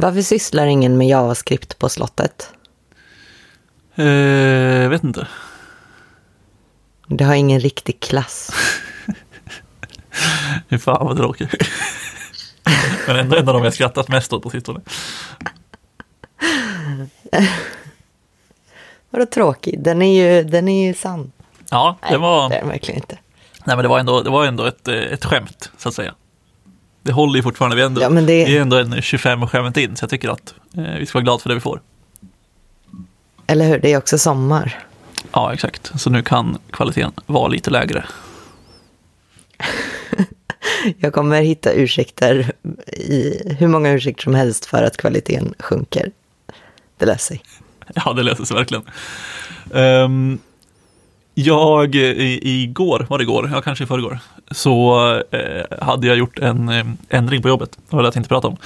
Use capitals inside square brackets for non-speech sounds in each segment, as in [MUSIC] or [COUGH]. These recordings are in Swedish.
Varför sysslar ingen med JavaScript på slottet? Eh, jag vet inte. Det har ingen riktig klass. Fy [LAUGHS] fan vad tråkigt. [LAUGHS] Men ändå en av de jag skrattat mest åt på sistone. Vadå tråkig? Den är ju, den är ju sann. Ja, det Nej, var, det är den verkligen inte. nej, men det var ändå, det var ändå ett, ett skämt, så att säga. Det håller ju fortfarande, vi är ändå, Ja, det- vi är ändå en 25 skämt in, så jag tycker att eh, vi ska vara glada för det vi får. Eller hur? Det är också sommar. Ja, exakt. Så nu kan kvaliteten vara lite lägre. [LAUGHS] Jag kommer hitta ursäkter, i hur många ursäkter som helst för att kvaliteten sjunker. Det löser sig. Ja, det löser sig verkligen. Ehm, jag, i, igår, var det igår, ja kanske i förrgår, så eh, hade jag gjort en eh, ändring på jobbet. Det var det jag tänkte prata om.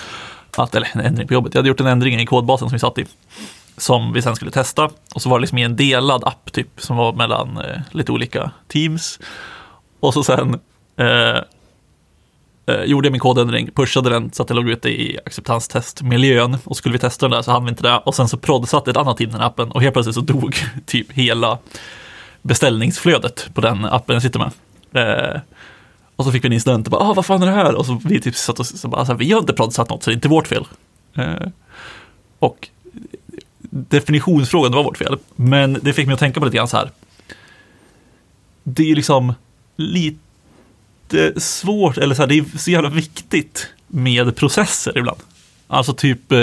Att, eller en ändring på jobbet, jag hade gjort en ändring i kodbasen som vi satt i. Som vi sen skulle testa. Och så var det liksom i en delad app typ, som var mellan eh, lite olika teams. Och så sen eh, eh, gjorde jag min kodändring, pushade den så att det låg ute i acceptanstestmiljön och skulle vi testa den där så hann vi inte det och sen så prodsatte ett annat team den appen och helt plötsligt så dog [LAUGHS] typ hela beställningsflödet på den appen jag sitter med. Eh, och så fick vi en incident och bara, ah, vad fan är det här? Och så vi typ satt och så bara, alltså, vi har inte prodsatt något så det är inte vårt fel. Eh, och definitionsfrågan, det var vårt fel. Men det fick mig att tänka på lite grann så här. Det är liksom lite svårt, eller så här, det är så jävla viktigt med processer ibland. Alltså typ, eh,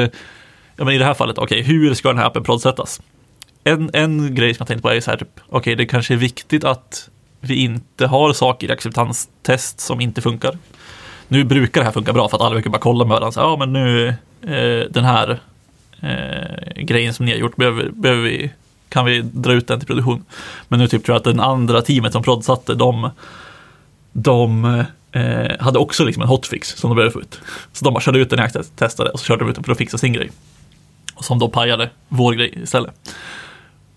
ja men i det här fallet, okej, hur ska den här appen prodsättas? En, en grej som jag tänkte på är så här, typ, okej, det kanske är viktigt att vi inte har saker i acceptanstest som inte funkar. Nu brukar det här funka bra för att alla brukar bara kolla med varandra, så, ja men nu, eh, den här eh, grejen som ni har gjort, behöver, behöver vi, kan vi dra ut den till produktion? Men nu typ tror jag att den andra teamet som prodsatte, de, de eh, hade också liksom en hotfix som de behövde få ut. Så de bara körde ut den jag testade och så körde de ut den för att fixa sin grej. Och som då pajade vår grej istället.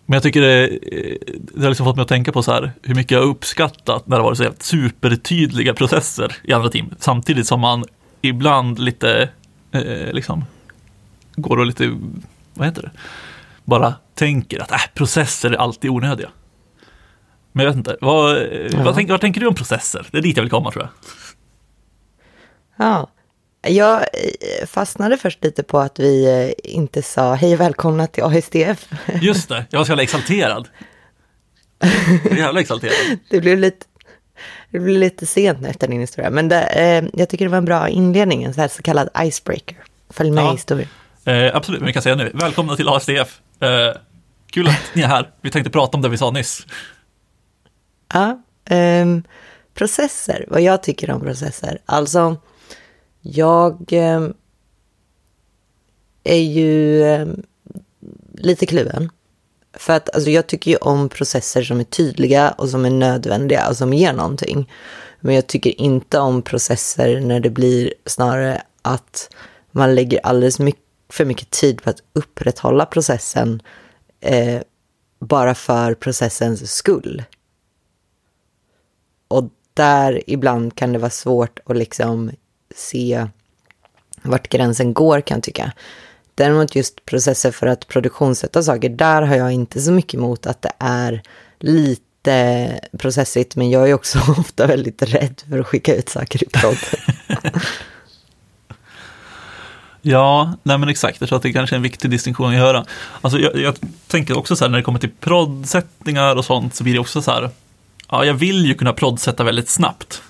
Men jag tycker det, eh, det har liksom fått mig att tänka på så här hur mycket jag uppskattat när det varit så helt supertydliga processer i andra team. Samtidigt som man ibland lite eh, liksom går och lite, vad heter det, bara tänker att äh, processer är alltid onödiga. Men jag vet inte, vad, Ja. vad, tänker, vad tänker du om processer? Det är dit jag vill komma tror jag. Ja. Jag eh, fastnade först lite på att vi eh, inte sa hej och välkomna till ASDF. [LAUGHS] Just det, jag var så jävla exalterad. Jävla exalterad. [LAUGHS] Det blev lite, det blev lite sent efter din historia, men det, eh, jag tycker det var en bra inledning, en så, här så kallad icebreaker. Följ med Ja. i historien. Eh, absolut, men vi kan säga nu, välkomna till ASDF. Eh, kul att ni är här. Vi tänkte prata om det vi sa nyss. Ja, ehm, processer, vad jag tycker om processer. Alltså, jag eh, är ju eh, lite kluven. För att alltså, jag tycker ju om processer som är tydliga och som är nödvändiga och som ger någonting. Men jag tycker inte om processer när det blir snarare att man lägger alldeles mycket, för mycket tid på att upprätthålla processen eh, bara för processens skull. Och där ibland kan det vara svårt att liksom se vart gränsen går kan jag tycka. Däremot just processer för att produktionssätta saker, där har jag inte så mycket emot att det är lite processigt, men jag är också [LAUGHS] ofta väldigt rädd för att skicka ut saker i podd. [LAUGHS] Ja, nej men exakt. Jag tror att det kanske är en viktig distinktion att göra. Alltså jag, jag tänker också så här när det kommer till proddsättningar och sånt så blir det också så här. Ja, jag vill ju kunna proddsätta väldigt snabbt.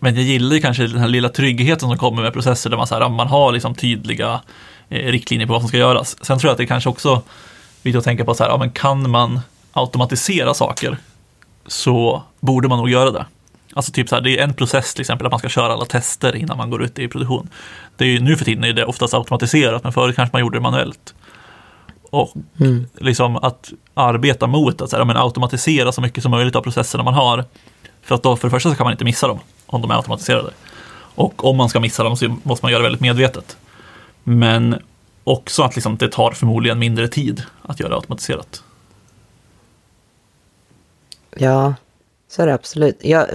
Men jag gillar ju kanske den här lilla tryggheten som kommer med processer där man, så här, man har liksom tydliga eh, riktlinjer på vad som ska göras. Sen tror jag att det kanske också viktigt att tänka på så här, ja, men kan man automatisera saker så borde man nog göra det. Alltså typ så här, det är en process till exempel att man ska köra alla tester innan man går ut i produktion. Det är ju, nu för tiden är det oftast automatiserat, men förut kanske man gjorde det manuellt. Och Mm. liksom att arbeta mot att så här, men automatisera så mycket som möjligt av processerna man har. För att då för det första så kan man inte missa dem om de är automatiserade. Och om man ska missa dem så måste man göra det väldigt medvetet. Men också att liksom det tar förmodligen mindre tid att göra automatiserat. Ja, så är det absolut. Jag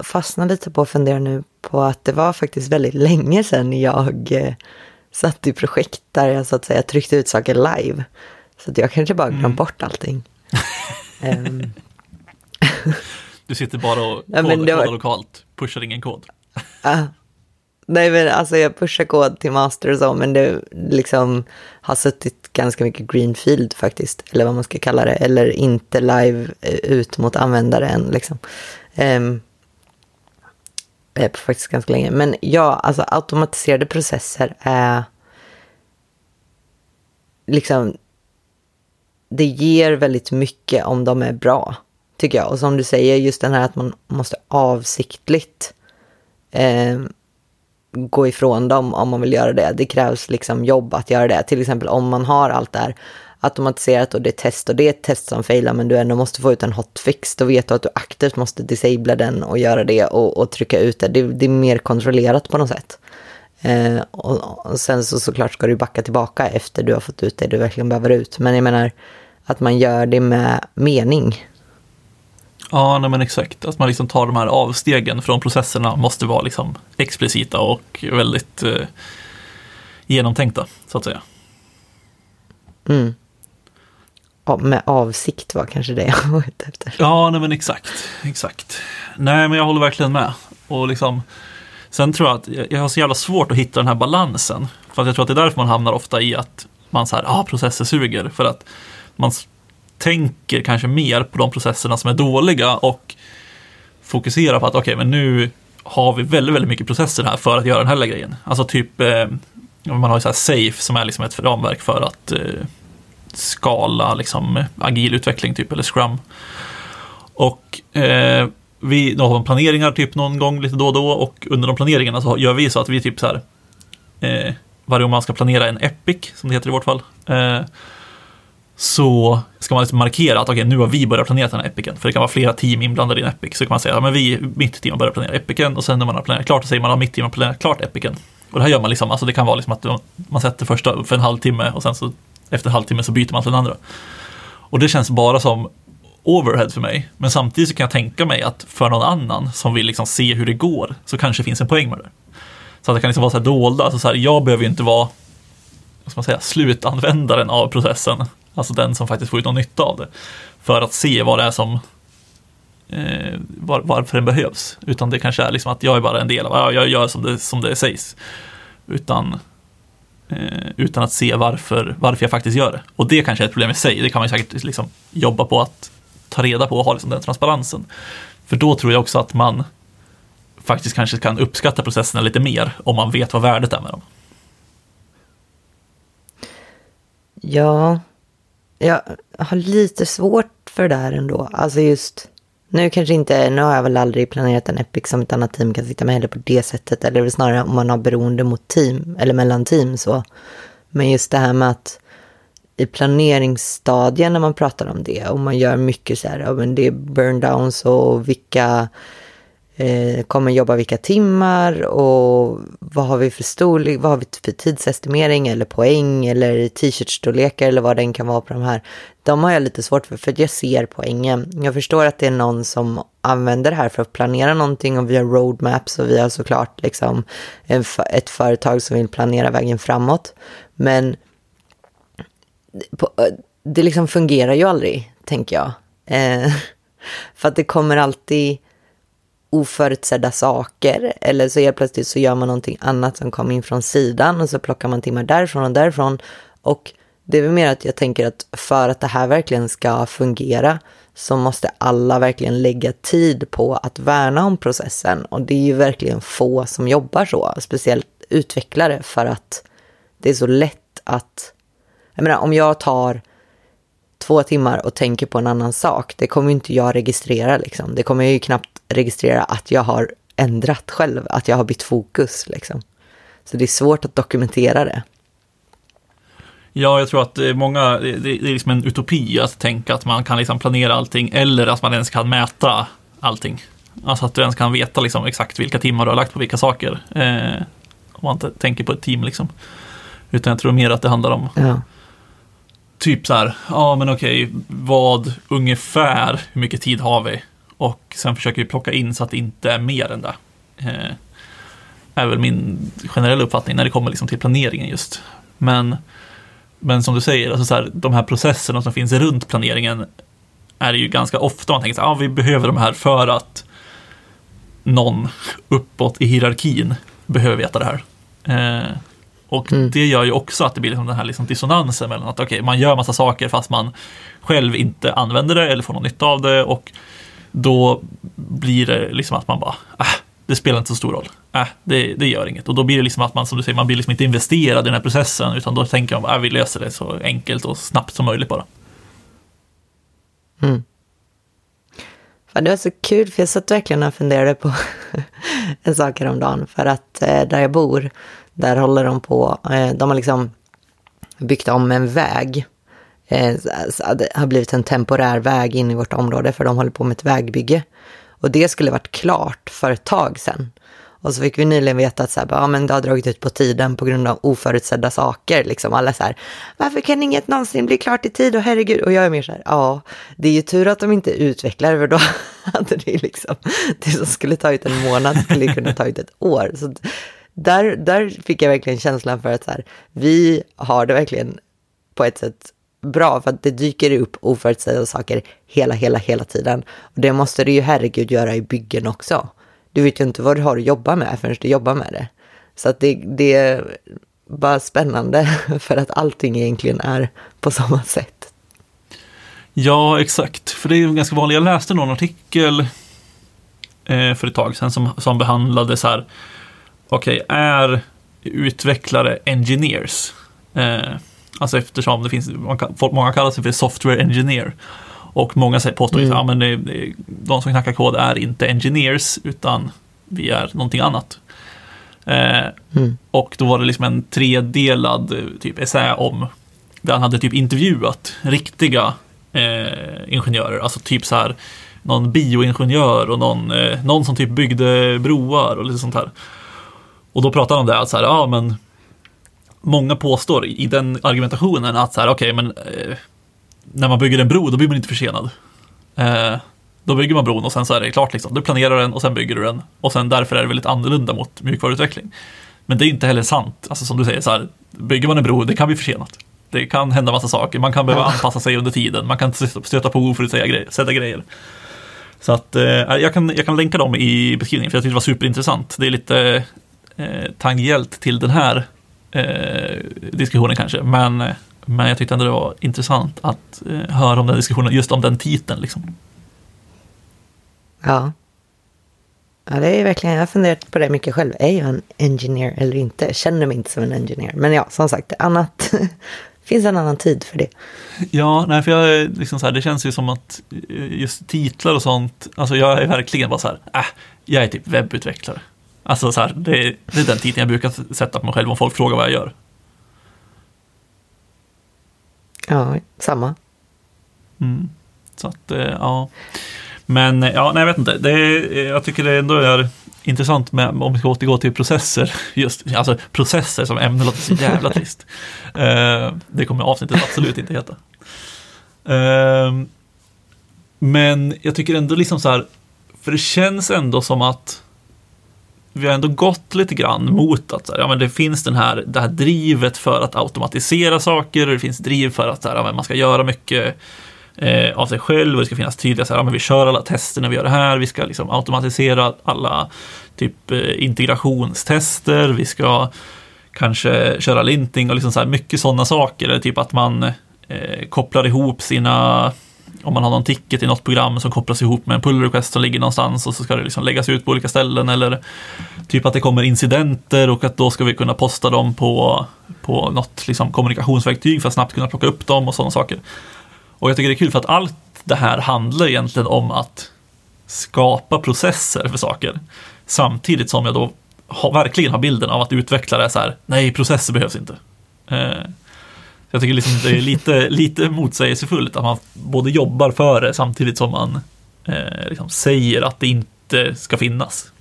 fastnade lite på att fundera nu på att det var faktiskt väldigt länge sedan jag eh, satt i projekt där jag så att säga tryckte ut saker live. Så att jag kanske bara glömt bort allting. um, [LAUGHS] Du sitter bara och Ja, kodar, var- lokalt, pushar ingen kod. ah. nej men alltså jag pushar kod till master och så, men det liksom har suttit ganska mycket greenfield faktiskt, eller vad man ska kalla det, eller inte live eh, ut mot användare än liksom. Um, faktiskt ganska länge. Men ja, alltså automatiserade processer är liksom det ger väldigt mycket om de är bra, tycker jag. Och som du säger, just den här att man måste avsiktligt eh, gå ifrån dem om man vill göra det. Det krävs liksom jobb att göra det. Till exempel om man har allt det här automatiserat och det är test och det är ett test som failar men du ändå måste få ut en hotfix. Då vet du att du aktivt måste disabla den och göra det och, och trycka ut det. det. Det är mer kontrollerat på något sätt. Eh, och, och sen så såklart ska du backa tillbaka efter du har fått ut det du verkligen behöver ut. Men jag menar att man gör det med mening. Ja, nej men exakt. Att man liksom tar de här avstegen från processerna måste vara liksom explicita och väldigt eh, genomtänkta, så att säga. Mm. Ja, med avsikt var kanske det jag var ute efter. Ja, nej men exakt, exakt. Nej, men jag håller verkligen med. Och liksom, sen tror jag att jag har så jävla svårt att hitta den här balansen. För att jag tror att det är därför man hamnar ofta i att man så här, ah, processer suger. För att man tänker kanske mer på de processerna som är dåliga och fokuserar på att okej, men nu har vi väldigt, väldigt mycket processer här för att göra den här lilla grejen. Alltså typ, eh, man har ju så här safe som är liksom ett ramverk för att eh, skala liksom agil utveckling typ, eller scrum. Och eh, vi då har man planeringar typ någon gång lite då och då och under de planeringarna så gör vi så att vi typ så här eh, varje gång man ska planera en epic, som det heter i vårt fall, eh, så ska man liksom markera att okay, nu har vi börjat planera den här epicen. För det kan vara flera team inblandade i en epic. Så kan man säga, ja, men vi, mitt team har börjat planera epicen och sen när man har planerat klart så säger man att mitt team har planerat klart epicen. Och det här gör man liksom, alltså det kan vara liksom att man sätter första för en halvtimme och sen så efter en halvtimme så byter man till den andra. Och det känns bara som overhead för mig. Men samtidigt så kan jag tänka mig att för någon annan som vill liksom se hur det går så kanske det finns en poäng med det. Så att det kan liksom vara så här dolda, alltså så här, jag behöver ju inte vara vad ska man säga, slutanvändaren av processen. Alltså den som faktiskt får ut någon nytta av det. För att se vad det är som eh, var, varför den behövs. Utan det kanske är liksom att jag är bara en del av, jag gör som det, som det sägs. Utan, eh, utan att se varför, varför jag faktiskt gör det. Och det kanske är ett problem i sig. Det kan man ju säkert liksom jobba på att ta reda på och ha liksom den transparensen. För då tror jag också att man faktiskt kanske kan uppskatta processerna lite mer om man vet vad värdet är med dem. Ja, jag har lite svårt för det här ändå. Alltså just, nu kanske inte, nu har jag väl aldrig planerat en Epic som ett annat team kan sitta med heller på det sättet. Eller snarare om man har beroende mot team, eller mellan team så. Men just det här med att i planeringsstadien när man pratar om det och man gör mycket så här, ja, men det är burndowns och vilka eh, kommer jobba vilka timmar och vad har vi för storlek, vad har vi för tidsestimering eller poäng eller t-shirtstorlekar eller vad den kan vara på de här. De har jag lite svårt för, för jag ser poängen. Jag förstår att det är någon som använder det här för att planera någonting och vi har roadmaps och vi har såklart liksom en, ett företag som vill planera vägen framåt. Men på, eh, det liksom fungerar ju aldrig, tänker jag. Eh, [LAUGHS] för att det kommer alltid oförutsedda saker eller så helt plötsligt så gör man någonting annat som kommer in från sidan och så plockar man timmar därifrån och därifrån. Och det är väl mer att jag tänker att för att det här verkligen ska fungera så måste alla verkligen lägga tid på att värna om processen och det är ju verkligen få som jobbar så, speciellt utvecklare för att det är så lätt att, jag menar om jag tar två timmar och tänker på en annan sak, det kommer ju inte jag registrera liksom. Det kommer jag ju knappt registrera att jag har ändrat själv, att jag har bytt fokus liksom. Så det är svårt att dokumentera det. Ja, jag tror att det är många, det är liksom en utopi att tänka att man kan liksom planera allting eller att man ens kan mäta allting. Alltså att du ens kan veta liksom exakt vilka timmar du har lagt på vilka saker. Eh, om man inte tänker på ett team liksom. Utan jag tror mer att det handlar om Ja typ så här, ja men okej, vad ungefär, hur mycket tid har vi? Och sen försöker vi plocka in så att det inte är mer än det. Eh, är väl min generella uppfattning när det kommer liksom till planeringen just. Men, men som du säger, alltså så här, de här processerna som finns runt planeringen är det ju ganska ofta man tänker att ah, vi behöver de här för att någon uppåt i hierarkin behöver veta det här. Eh, och mm. det gör ju också att det blir liksom den här liksom dissonansen mellan att okay, man gör massa saker fast man själv inte använder det eller får någon nytta av det och då blir det liksom att man bara, äh, det spelar inte så stor roll. Äh, det, det gör inget. Och då blir det liksom att man, som du säger, man blir liksom inte investerad i den här processen utan då tänker man, äh, vi löser det så enkelt och snabbt som möjligt bara. Mm. det var så kul, för jag satt verkligen och funderade på [LAUGHS] en sak häromdagen. För att eh, där jag bor, där håller de på, eh, de har liksom byggt om en väg. Eh, det har blivit en temporär väg in i vårt område, för de håller på med ett vägbygge. Och det skulle varit klart för ett tag sedan. Och så fick vi nyligen veta att så här, ja, men det har dragit ut på tiden på grund av oförutsedda saker. Liksom. Alla så här, varför kan inget någonsin bli klart i tid? Och herregud, och jag är mer så här, ja, det är ju tur att de inte utvecklar, för då [LAUGHS] hade det liksom, det som skulle ta ut en månad skulle kunna ta ut ett år. Så där, där fick jag verkligen känslan för att så här, vi har det verkligen på ett sätt bra, för att det dyker upp oförutsedda saker hela, hela, hela tiden. Och det måste det ju herregud göra i byggen också du vet ju inte vad du har att jobba med förrän du jobbar med det. Så att det, det är bara spännande [LAUGHS] för att allting egentligen är på samma sätt. Ja, exakt. För det är ju ganska vanligt. Jag läste någon artikel eh, för ett tag sedan som, som behandlade så här. Okej, okay, är utvecklare engineers? Eh, alltså eftersom det finns, många kallar sig för software engineer. Och många påstår mm. att ja, de som knackar kod är inte engineers utan vi är någonting annat. Eh, mm. Och då var det liksom en tredelad eh, typ essä om där han hade typ intervjuat riktiga eh, ingenjörer, alltså typ så här någon bioingenjör och någon, eh, någon som typ byggde broar och lite sånt här. Och då pratade han om det, att så här, ja men många påstår i den argumentationen att så här, okej, okay, men eh, när man bygger en bro, då blir man inte försenad. Eh, då bygger man bron och sen så är det klart. Liksom. Du planerar den och sen bygger du den. Och sen därför är det väldigt annorlunda mot mjukvaruutveckling. Men det är inte heller sant. Alltså som du säger, så här, bygger man en bro, det kan bli försenat. Det kan hända massa saker. Man kan behöva anpassa sig under tiden. Man kan stöta på oförutsedda grejer. Så att eh, jag, kan, jag kan länka dem i beskrivningen för jag tyckte det var superintressant. Det är lite eh, tangentiellt till den här eh, diskussionen kanske. Men men jag tyckte ändå det var intressant att eh, höra om den diskussionen, just om den titeln. Liksom. Ja. Ja, det är verkligen, jag har funderat på det mycket själv. Är jag en engineer eller inte? Jag känner mig inte som en engineer. Men ja, som sagt, annat [LAUGHS] finns en annan tid för det. Ja, nej, för jag, liksom så här, det känns ju som att eh, just titlar och sånt, alltså jag är verkligen bara så här, äh, jag är typ webbutvecklare. Alltså så här, det, det är den titeln jag brukar sätta på mig själv om folk frågar vad jag gör. Ja, samma. Mm. Så att, eh, ja. Men ja, nej, jag vet inte. Det är, jag tycker det ändå är intressant med, om vi ska återgå till processer. [LAUGHS] Just, alltså processer som ämne låter så jävla [LAUGHS] trist. Uh, det kommer avsnittet absolut inte heta. Uh, men jag tycker ändå liksom så här, för det känns ändå som att vi har ändå gått lite grann mot att ja, men det finns den här, det här drivet för att automatisera saker och det finns driv för att ja, man ska göra mycket eh, av sig själv och det ska finnas tydliga, så här, ja, men vi kör alla tester när vi gör det här, vi ska liksom automatisera alla typ eh, integrationstester, vi ska kanske köra linting och liksom så här, mycket sådana saker, eller typ att man eh, kopplar ihop sina om man har någon ticket i något program som kopplas ihop med en pull request som ligger någonstans och så ska det liksom läggas ut på olika ställen eller typ att det kommer incidenter och att då ska vi kunna posta dem på, på något liksom kommunikationsverktyg för att snabbt kunna plocka upp dem och sådana saker. Och jag tycker det är kul för att allt det här handlar egentligen om att skapa processer för saker. Samtidigt som jag då har, verkligen har bilden av att utvecklare är så här, nej processer behövs inte. Eh, jag tycker liksom det är lite, [LAUGHS] lite motsägelsefullt att man både jobbar för det samtidigt som man eh, liksom säger att det inte ska finnas.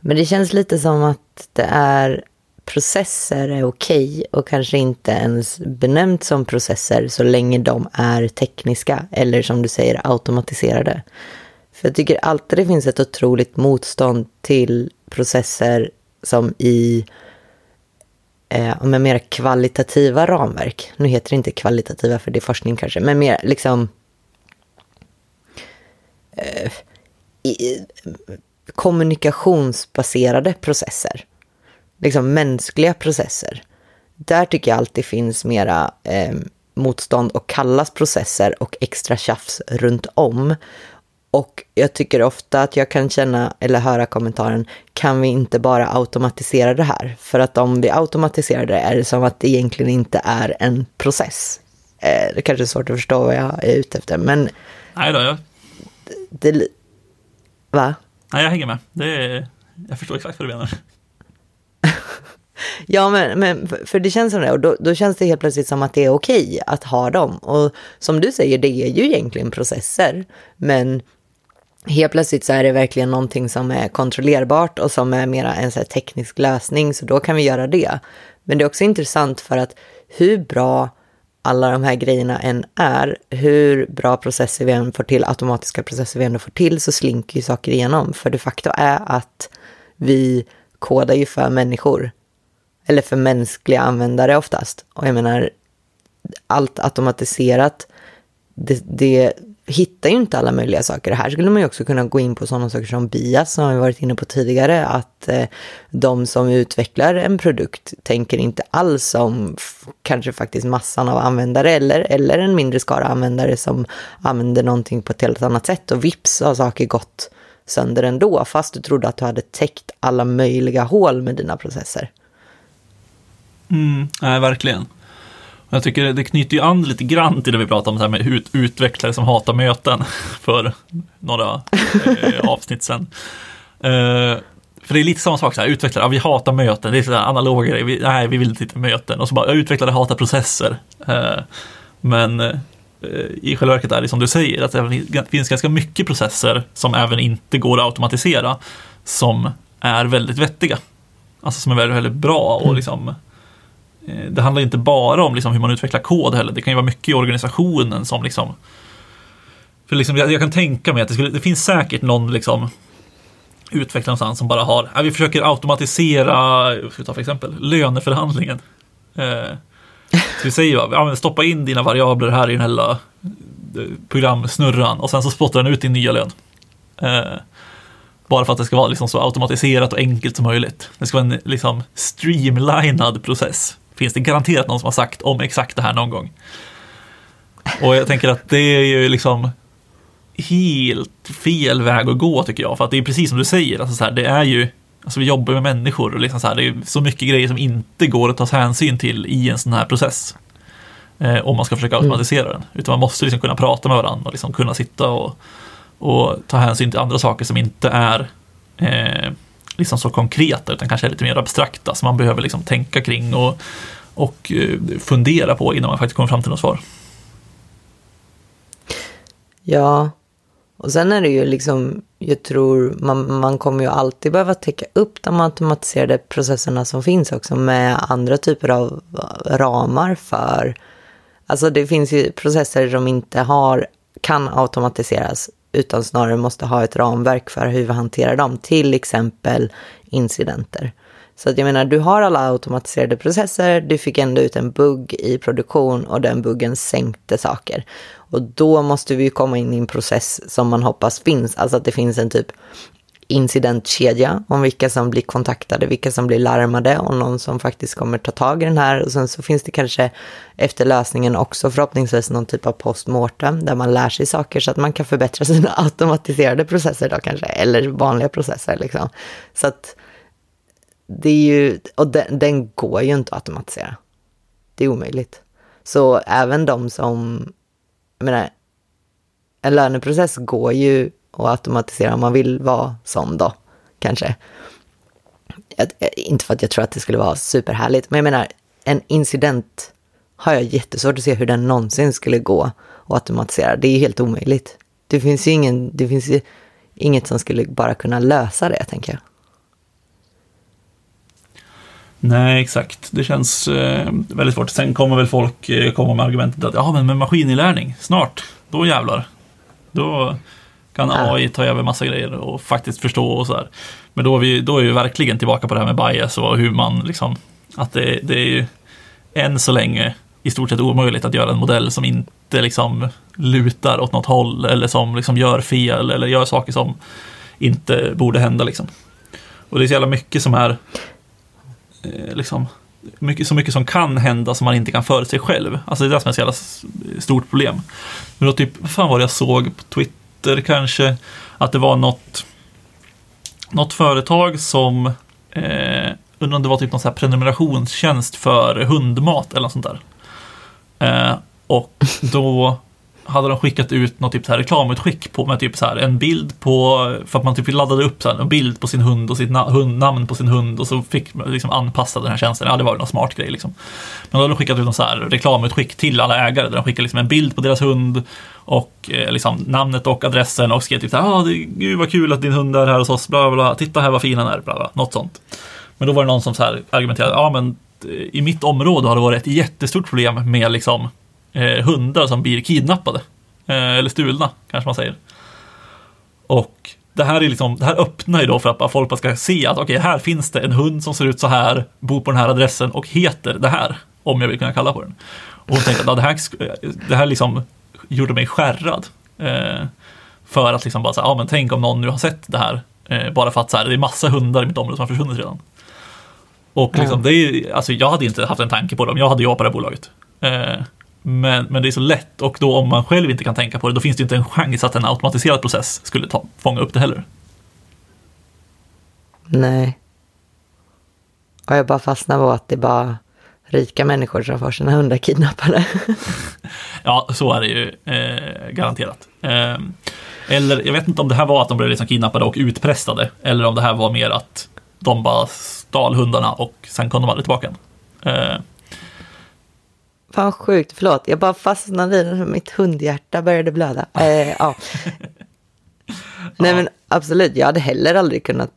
Men det känns lite som att det är processer är okej och kanske inte ens benämnt som processer så länge de är tekniska eller som du säger automatiserade. För jag tycker alltid det finns ett otroligt motstånd till processer som i eh, med mer kvalitativa ramverk. Nu heter det inte kvalitativa för det är forskning kanske, men mer liksom eh, i, kommunikationsbaserade processer. Liksom mänskliga processer. Där tycker jag alltid finns mera eh, motstånd och kallas processer och extra tjafs runt om. Och jag tycker ofta att jag kan känna eller höra kommentaren, kan vi inte bara automatisera det här? För att om vi automatiserar det är det som att det egentligen inte är en process. Eh, det kanske är svårt att förstå vad jag är ute efter, men... Nej då, jag... Det, va? Nej, jag hänger med. Det jag förstår exakt vad du menar. [LAUGHS] Ja, men, men för det känns som det. Och då, då, känns det helt plötsligt som att det är okej att ha dem. Och som du säger, det är ju egentligen processer. Men helt plötsligt så är det verkligen någonting som är kontrollerbart och som är mera en så teknisk lösning. Så då kan vi göra det. Men det är också intressant för att hur bra alla de här grejerna än är, hur bra processer vi än får till, automatiska processer vi än får till, så slinker ju saker igenom. För de facto är att vi kodar ju för människor. Eller för mänskliga användare oftast. Och jag menar, allt automatiserat, det, det hittar ju inte alla möjliga saker. Här skulle man ju också kunna gå in på sådana saker som bias, som vi varit inne på tidigare, att eh, de som utvecklar en produkt tänker inte alls om kanske faktiskt massan av användare eller, eller en mindre skara användare som använder någonting på ett helt annat sätt och vips har saker gått sönder ändå, fast du trodde att du hade täckt alla möjliga hål med dina processer. Mm, nej, verkligen. Jag tycker det knyter ju an lite grann till det vi pratade om så här med ut, utvecklare som hatar möten [LAUGHS] för några eh, avsnitt sedan. Eh, för det är lite samma sak, så här, utvecklare, ja, vi hatar möten, det är sådär analoga grejer, vi, nej vi vill inte sitta möten. Och så bara, utvecklare hatar processer. Eh, men eh, i själva verket är det som du säger, att det finns ganska mycket processer som även inte går att automatisera, som är väldigt vettiga. Alltså som är väldigt, väldigt bra och mm. liksom Eh, det handlar inte bara om liksom hur man utvecklar kod heller. Det kan ju vara mycket i organisationen som liksom... För liksom, jag, jag kan tänka mig att det, skulle, det finns säkert någon liksom utvecklare någonstans som bara har, ja, vi försöker automatisera, ska ta för exempel, löneförhandlingen. Eh, så vi säger, ja, stoppa in dina variabler här i den här lilla eh, programsnurran och sen så spottar den ut din nya lön. Eh, bara för att det ska vara liksom så automatiserat och enkelt som möjligt. Det ska vara en liksom streamlinad process finns det garanterat någon som har sagt om exakt det här någon gång. Och jag tänker att det är ju liksom helt fel väg att gå tycker jag. För att det är precis som du säger, alltså så här, det är ju, alltså vi jobbar med människor och liksom så här, det är så mycket grejer som inte går att ta hänsyn till i en sån här process. Eh, om man ska försöka mm. automatisera mm. den. Utan man måste liksom kunna prata med varandra och liksom kunna sitta och, och ta hänsyn till andra saker som inte är eh, liksom så konkreta utan kanske är lite mer abstrakta som man behöver liksom tänka kring och, och eh, fundera på innan man faktiskt kommer fram till något svar. Ja, och sen är det ju liksom, jag tror man, man kommer ju alltid behöva täcka upp de automatiserade processerna som finns också med andra typer av eh, ramar för, alltså det finns ju processer som inte har, kan automatiseras utan snarare måste ha ett ramverk för hur vi hanterar dem, till exempel incidenter. Så att jag menar, du har alla automatiserade processer, du fick ändå ut en bugg i produktion och den buggen sänkte saker. Och då måste vi ju komma in i en process som man hoppas finns, alltså att det finns en typ incidentkedja om vilka som blir kontaktade, vilka som blir larmade och någon som faktiskt kommer ta tag i den här. Och sen så finns det kanske efter lösningen också förhoppningsvis någon typ av postmortem där man lär sig saker så att man kan förbättra [LAUGHS] sina automatiserade processer då kanske, eller vanliga processer liksom. Så att det är ju, och den, den går ju inte att automatisera. Det är omöjligt. Så även de som, jag menar, en löneprocess går ju och automatisera om man vill vara sån då, kanske. Inte för att jag tror att det skulle vara superhärligt, men jag menar, en incident har jag jättesvårt att se hur den någonsin skulle gå att automatisera. Det är ju helt omöjligt. Det finns ju ingen, det finns ju inget som skulle bara kunna lösa det, tänker jag. Nej, exakt. Det känns eh, väldigt svårt. Sen kommer väl folk eh, komma med argumentet att ja, men med maskininlärning, snart, då jävlar. Då, kan. AI ta över massa grejer och faktiskt förstå och så här. Men då är, vi, då är vi verkligen tillbaka på det här med bias och hur man liksom, att det, det är ju än så länge i stort sett omöjligt att göra en modell som inte liksom lutar åt något håll eller som liksom gör fel eller gör saker som inte borde hända liksom. Och det är så jävla mycket som är eh, liksom mycket, så mycket som kan hända som man inte kan förutse själv. Alltså det är det som är ett så jävla stort problem. Men då typ, vad fan var det jag såg på Twitter kanske? Att det var något, något företag som, eh, undrar om det var typ någon så här prenumerationstjänst för hundmat eller något sånt där. Eh, och då hade de skickat ut något typ så här reklamutskick på med typ så här en bild på, för att man typ laddade upp så här, en bild på sin hund och sitt na- hund, namn på sin hund och så fick man liksom anpassa den här tjänsten. Ja, det var ju någon smart grej liksom. Men då hade de skickat ut någon så här reklamutskick till alla ägare där de skickade liksom en bild på deras hund och eh, liksom namnet och adressen och skrev typ så här, ah, det, gud vad kul att din hund är här hos oss, bla bla titta här vad fin han är, bla bla, något sånt. Men då var det någon som så här argumenterade, ja men eh, i mitt område har det varit ett jättestort problem med liksom eh, hundar som blir kidnappade. Eh, eller stulna, kanske man säger. Och det här, är liksom, det här öppnar ju då för att folk bara ska se att okej, här finns det en hund som ser ut så här, bor på den här adressen och heter det här, om jag vill kunna kalla på den. Och hon tänkte att det här, det här liksom gjorde mig skärrad. Eh, för att liksom bara säga, ja men tänk om någon nu har sett det här. Eh, bara för att så här, det är massa hundar i mitt område som har försvunnit redan. Och liksom, det är, alltså jag hade inte haft en tanke på dem, jag hade jobbat på det här bolaget. Eh, men, men det är så lätt och då om man själv inte kan tänka på det, då finns det inte en chans att en automatiserad process skulle ta, fånga upp det heller. Nej. Och jag bara fastnar på att det är bara rika människor som får sina hundar kidnappade. [LAUGHS] Ja, så är det ju eh, garanterat. Eh, eller jag vet inte om det här var att de blev liksom kidnappade och utpressade, eller om det här var mer att de bara stal hundarna och sen kom de aldrig tillbaka. Eh, Fan sjukt, förlåt. Jag bara fastnade i den, mitt hundhjärta började blöda. Eh, ja. [LAUGHS] Nej men absolut, jag hade heller aldrig kunnat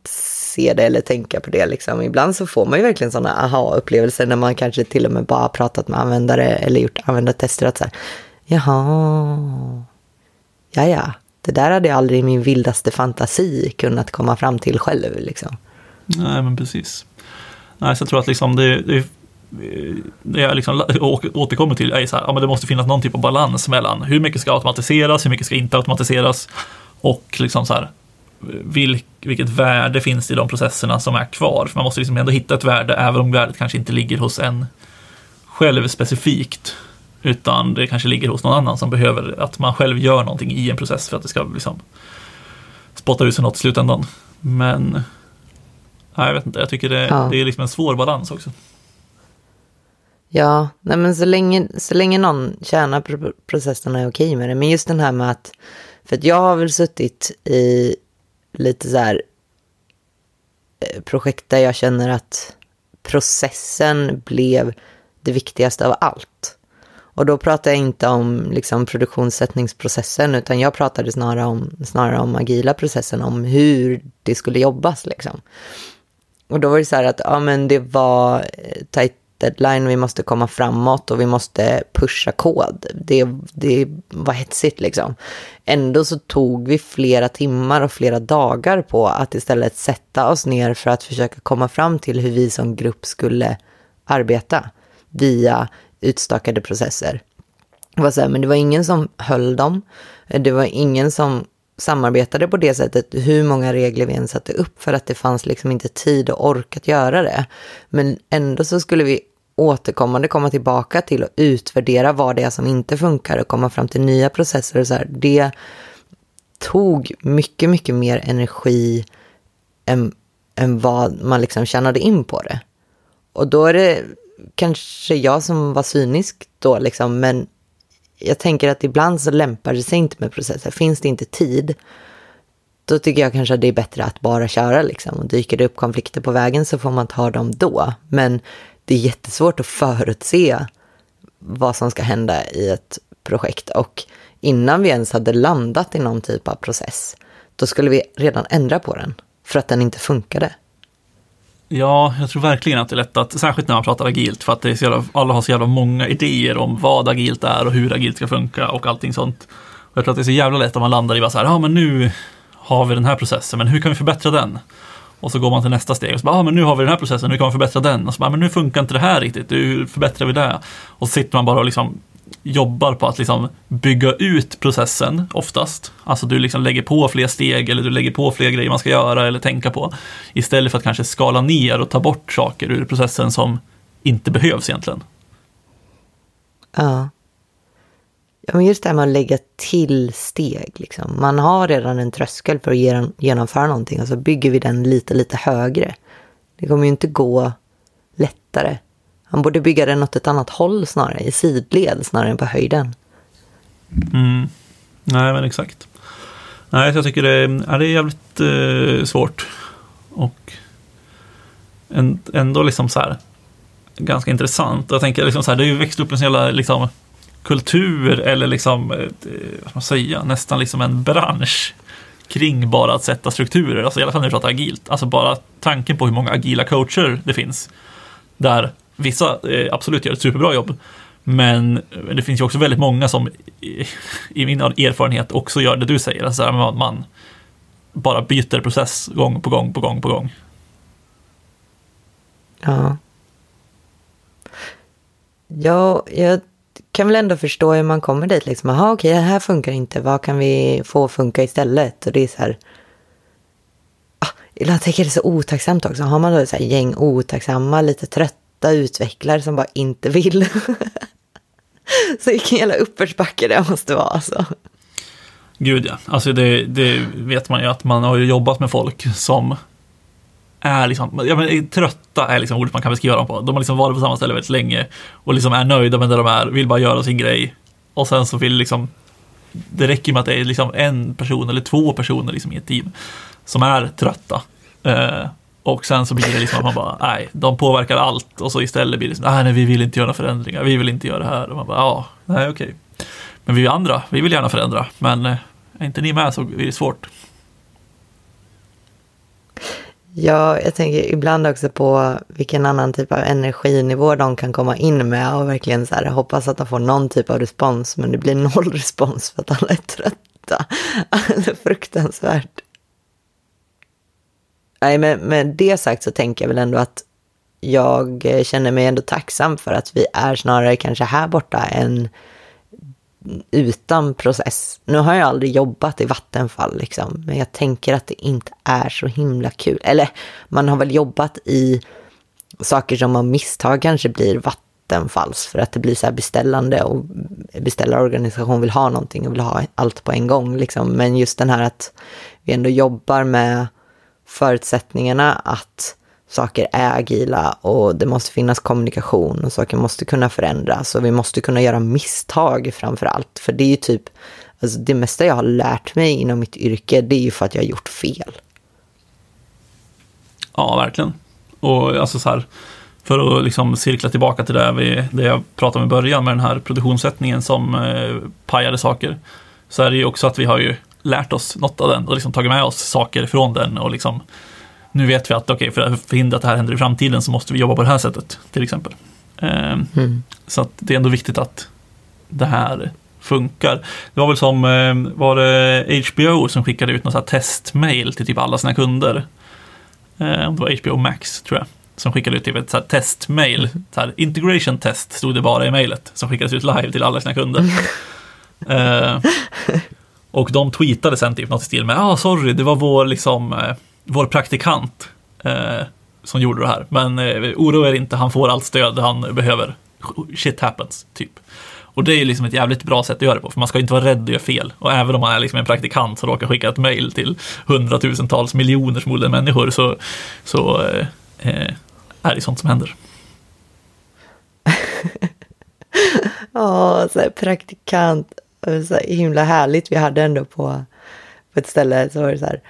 se det eller tänka på det. Liksom. Ibland så får man ju verkligen sådana aha-upplevelser när man kanske till och med bara pratat med användare eller gjort användartester. Att så här, Jaha, ja ja, det där hade jag aldrig i min vildaste fantasi kunnat komma fram till själv. Liksom. Nej, men precis. Nej, så jag tror att liksom det, det, det jag liksom [LAUGHS] återkommer till är så här, ja, men det måste finnas någon typ av balans mellan hur mycket ska automatiseras, hur mycket ska inte automatiseras och liksom så här, vilk, vilket värde finns i de processerna som är kvar. För man måste liksom ändå hitta ett värde, även om värdet kanske inte ligger hos en själv specifikt, utan det kanske ligger hos någon annan som behöver att man själv gör någonting i en process för att det ska liksom spotta ut sig något i slutändan. Men Nej, jag vet inte. Jag tycker det, Ja. det är liksom en svår balans också. Ja, nej men så länge, så länge någon tjänar pro- processen är okej med det. Men just den här med att, för att jag har väl suttit i lite så här eh, projekt där jag känner att processen blev det viktigaste av allt. Och då pratar jag inte om liksom, produktionssättningsprocessen, utan jag pratade snarare om, snarare om agila processen, om hur det skulle jobbas. Liksom. Och då var det så här att ja, men det var eh, tajt deadline, vi måste komma framåt och vi måste pusha kod. Det, det var hetsigt liksom. Ändå så tog vi flera timmar och flera dagar på att istället sätta oss ner för att försöka komma fram till hur vi som grupp skulle arbeta via utstakade processer. Det var så här, men det var ingen som höll dem. Det var ingen som samarbetade på det sättet, hur många regler vi än satte upp, för att det fanns liksom inte tid och ork att göra det. Men ändå så skulle vi återkommande komma tillbaka till och utvärdera vad det är som inte funkar och komma fram till nya processer och så här. Det tog mycket, mycket mer energi än, än vad man liksom tjänade in på det. Och då är det kanske jag som var cynisk då, liksom, men jag tänker att ibland så lämpar det sig inte med processer. Finns det inte tid, då tycker jag kanske att det är bättre att bara köra. Liksom. Och dyker det upp konflikter på vägen så får man ta dem då. Men det är jättesvårt att förutse vad som ska hända i ett projekt. Och innan vi ens hade landat i någon typ av process, då skulle vi redan ändra på den. För att den inte funkade. Ja, jag tror verkligen att det är lätt att, särskilt när man pratar agilt, för att det är så jävla, alla har så jävla många idéer om vad agilt är och hur agilt ska funka och allting sånt. Och jag tror att det är så jävla lätt om man landar i bara så här, ja men nu har vi den här processen, men hur kan vi förbättra den? Och så går man till nästa steg och så bara, ah, men nu har vi den här processen, hur kan vi förbättra den? Och så bara, men nu funkar inte det här riktigt, hur förbättrar vi det? Och så sitter man bara och liksom jobbar på att liksom bygga ut processen oftast. Alltså du liksom lägger på fler steg eller du lägger på fler grejer man ska göra eller tänka på. Istället för att kanske skala ner och ta bort saker ur processen som inte behövs egentligen. Ja. Ja, men just det här med att lägga till steg. Liksom. Man har redan en tröskel för att genomföra någonting och så bygger vi den lite, lite högre. Det kommer ju inte gå lättare. Han borde bygga den åt ett annat håll snarare, i sidled snarare än på höjden. Mm. Nej, men exakt. Nej, jag tycker det är, det är jävligt eh, svårt. Och ändå liksom så här ganska intressant. Jag tänker liksom så här, det har ju växt upp en sån jävla liksom, kultur eller liksom, eh, vad ska man säga, nästan liksom en bransch kring bara att sätta strukturer, alltså i alla fall när vi pratar agilt. Alltså bara tanken på hur många agila coacher det finns. Där vissa eh, absolut gör ett superbra jobb, men det finns ju också väldigt många som i min erfarenhet också gör det du säger, alltså man bara byter process gång på gång på gång på gång. Ja. Ja, jag kan väl ändå förstå hur man kommer dit. Liksom, jaha okej, det här funkar inte. Vad kan vi få funka istället? Och det är så här... Ah, jag tycker det är så otacksamt också. Har man då så här gäng otacksamma, lite trötta utvecklare som bara inte vill. [LAUGHS] så vilken jävla uppförsbacke det måste vara alltså. Gud ja, alltså det, det vet man ju att man har jobbat med folk som är liksom, ja, men, trötta är liksom ordet man kan beskriva dem på. De har liksom varit på samma ställe väldigt länge och liksom är nöjda med där de är, vill bara göra sin grej. Och sen så vill liksom, det räcker med att det är liksom en person eller två personer liksom i ett team som är trötta. Eh, och sen så blir det liksom att man bara, nej, de påverkar allt och så istället blir det liksom, nej, vi vill inte göra förändringar, vi vill inte göra det här. Och man bara, ja, nej, okej. Men vi andra, vi vill gärna förändra, men eh, är inte ni med så blir det svårt. Ja, jag tänker ibland också på vilken annan typ av energinivå de kan komma in med och verkligen så här, hoppas att de får någon typ av respons, men det blir noll respons för att alla är trötta. [LAUGHS] Alltså fruktansvärt. Nej, men med det sagt så tänker jag väl ändå att jag känner mig ändå tacksam för att vi är snarare kanske här borta än utan process. Nu har jag aldrig jobbat i Vattenfall, liksom, men jag tänker att det inte är så himla kul. Eller man har väl jobbat i saker som av misstag kanske blir Vattenfalls för att det blir så här beställande och beställarorganisation vill ha någonting och vill ha allt på en gång. Liksom. Men just den här att vi ändå jobbar med förutsättningarna att saker är agila och det måste finnas kommunikation och saker måste kunna förändras och vi måste kunna göra misstag framför allt. För det är ju typ, alltså det mesta jag har lärt mig inom mitt yrke, det är ju för att jag har gjort fel. Ja, verkligen. Och alltså så här, för att liksom cirkla tillbaka till det, vi, det jag pratade om i början med den här produktionssättningen som eh, pajade saker, så är det ju också att vi har ju lärt oss något av den och liksom tagit med oss saker från den och liksom nu vet vi att okay, för att förhindra att det här händer i framtiden så måste vi jobba på det här sättet till exempel. Ehm, mm. Så att det är ändå viktigt att det här funkar. Det var väl som, ehm, var det HBO som skickade ut något testmail till typ alla sina kunder. Ehm, det var HBO Max tror jag. Som skickade ut typ ett så testmail. Mm. Så här, integration test stod det bara i mailet. Som skickades ut live till alla sina kunder. [LAUGHS] och de tweetade sen typ något i stil med, ah sorry, det var vår liksom eh, vår praktikant eh, som gjorde det här. Men eh, oroa er inte, han får allt stöd han behöver. Shit happens, typ. Och det är ju liksom ett jävligt bra sätt att göra det på, för man ska inte vara rädd att göra fel. Och även om man är liksom en praktikant som råkar skicka ett mail till hundratusentals miljoner förmodligen människor så, så eh, eh är det sånt som händer. [LAUGHS] Ja, så praktikant, så himla härligt. Vi hade ändå på, på ett ställe så var det så här,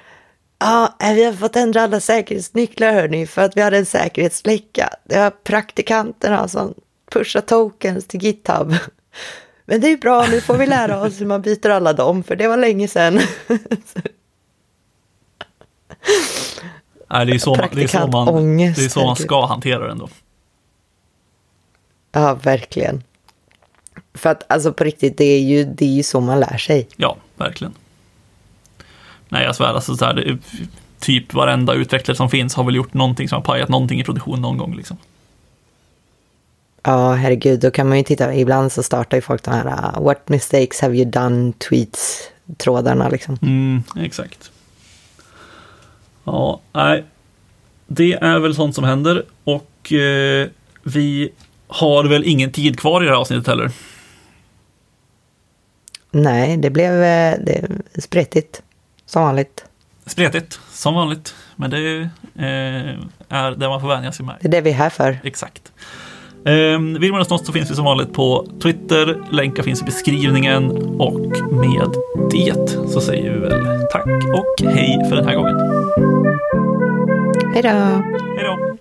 Ja, vi har fått ändra alla säkerhetsnycklar hörni, för att vi hade en säkerhetsläcka. Det var praktikanterna som pushar tokens till GitHub. [LAUGHS] Men det är bra, nu får vi lära oss hur man byter alla dem, för det var länge sedan. [LAUGHS] Nej, det är så, man, det är så, man, det är så man ska hantera den då. Ja, verkligen. För att alltså på riktigt, det är ju, det är ju så man lär sig. Ja, verkligen. Nej, jag svär, alltså så här, det, typ varenda utvecklare som finns har väl gjort någonting som har pajat någonting i produktion någon gång liksom. Ja, herregud, då kan man ju titta, ibland så startar ju folk de här uh, What mistakes have you done tweets-trådarna liksom. Mm, exakt. Ja, nej. Det är väl sånt som händer och eh, vi har väl ingen tid kvar i det här avsnittet heller. Nej, det blev eh, det, spretigt. Som vanligt. Spretigt, som vanligt. Men det är, eh, är det man får vänja sig med. Det är det vi är här för. Exakt. Eh, vill man oss så finns vi som vanligt på Twitter. Länkar finns i beskrivningen. Och med det så säger vi väl tack och hej för den här gången. Hej då. Hej då.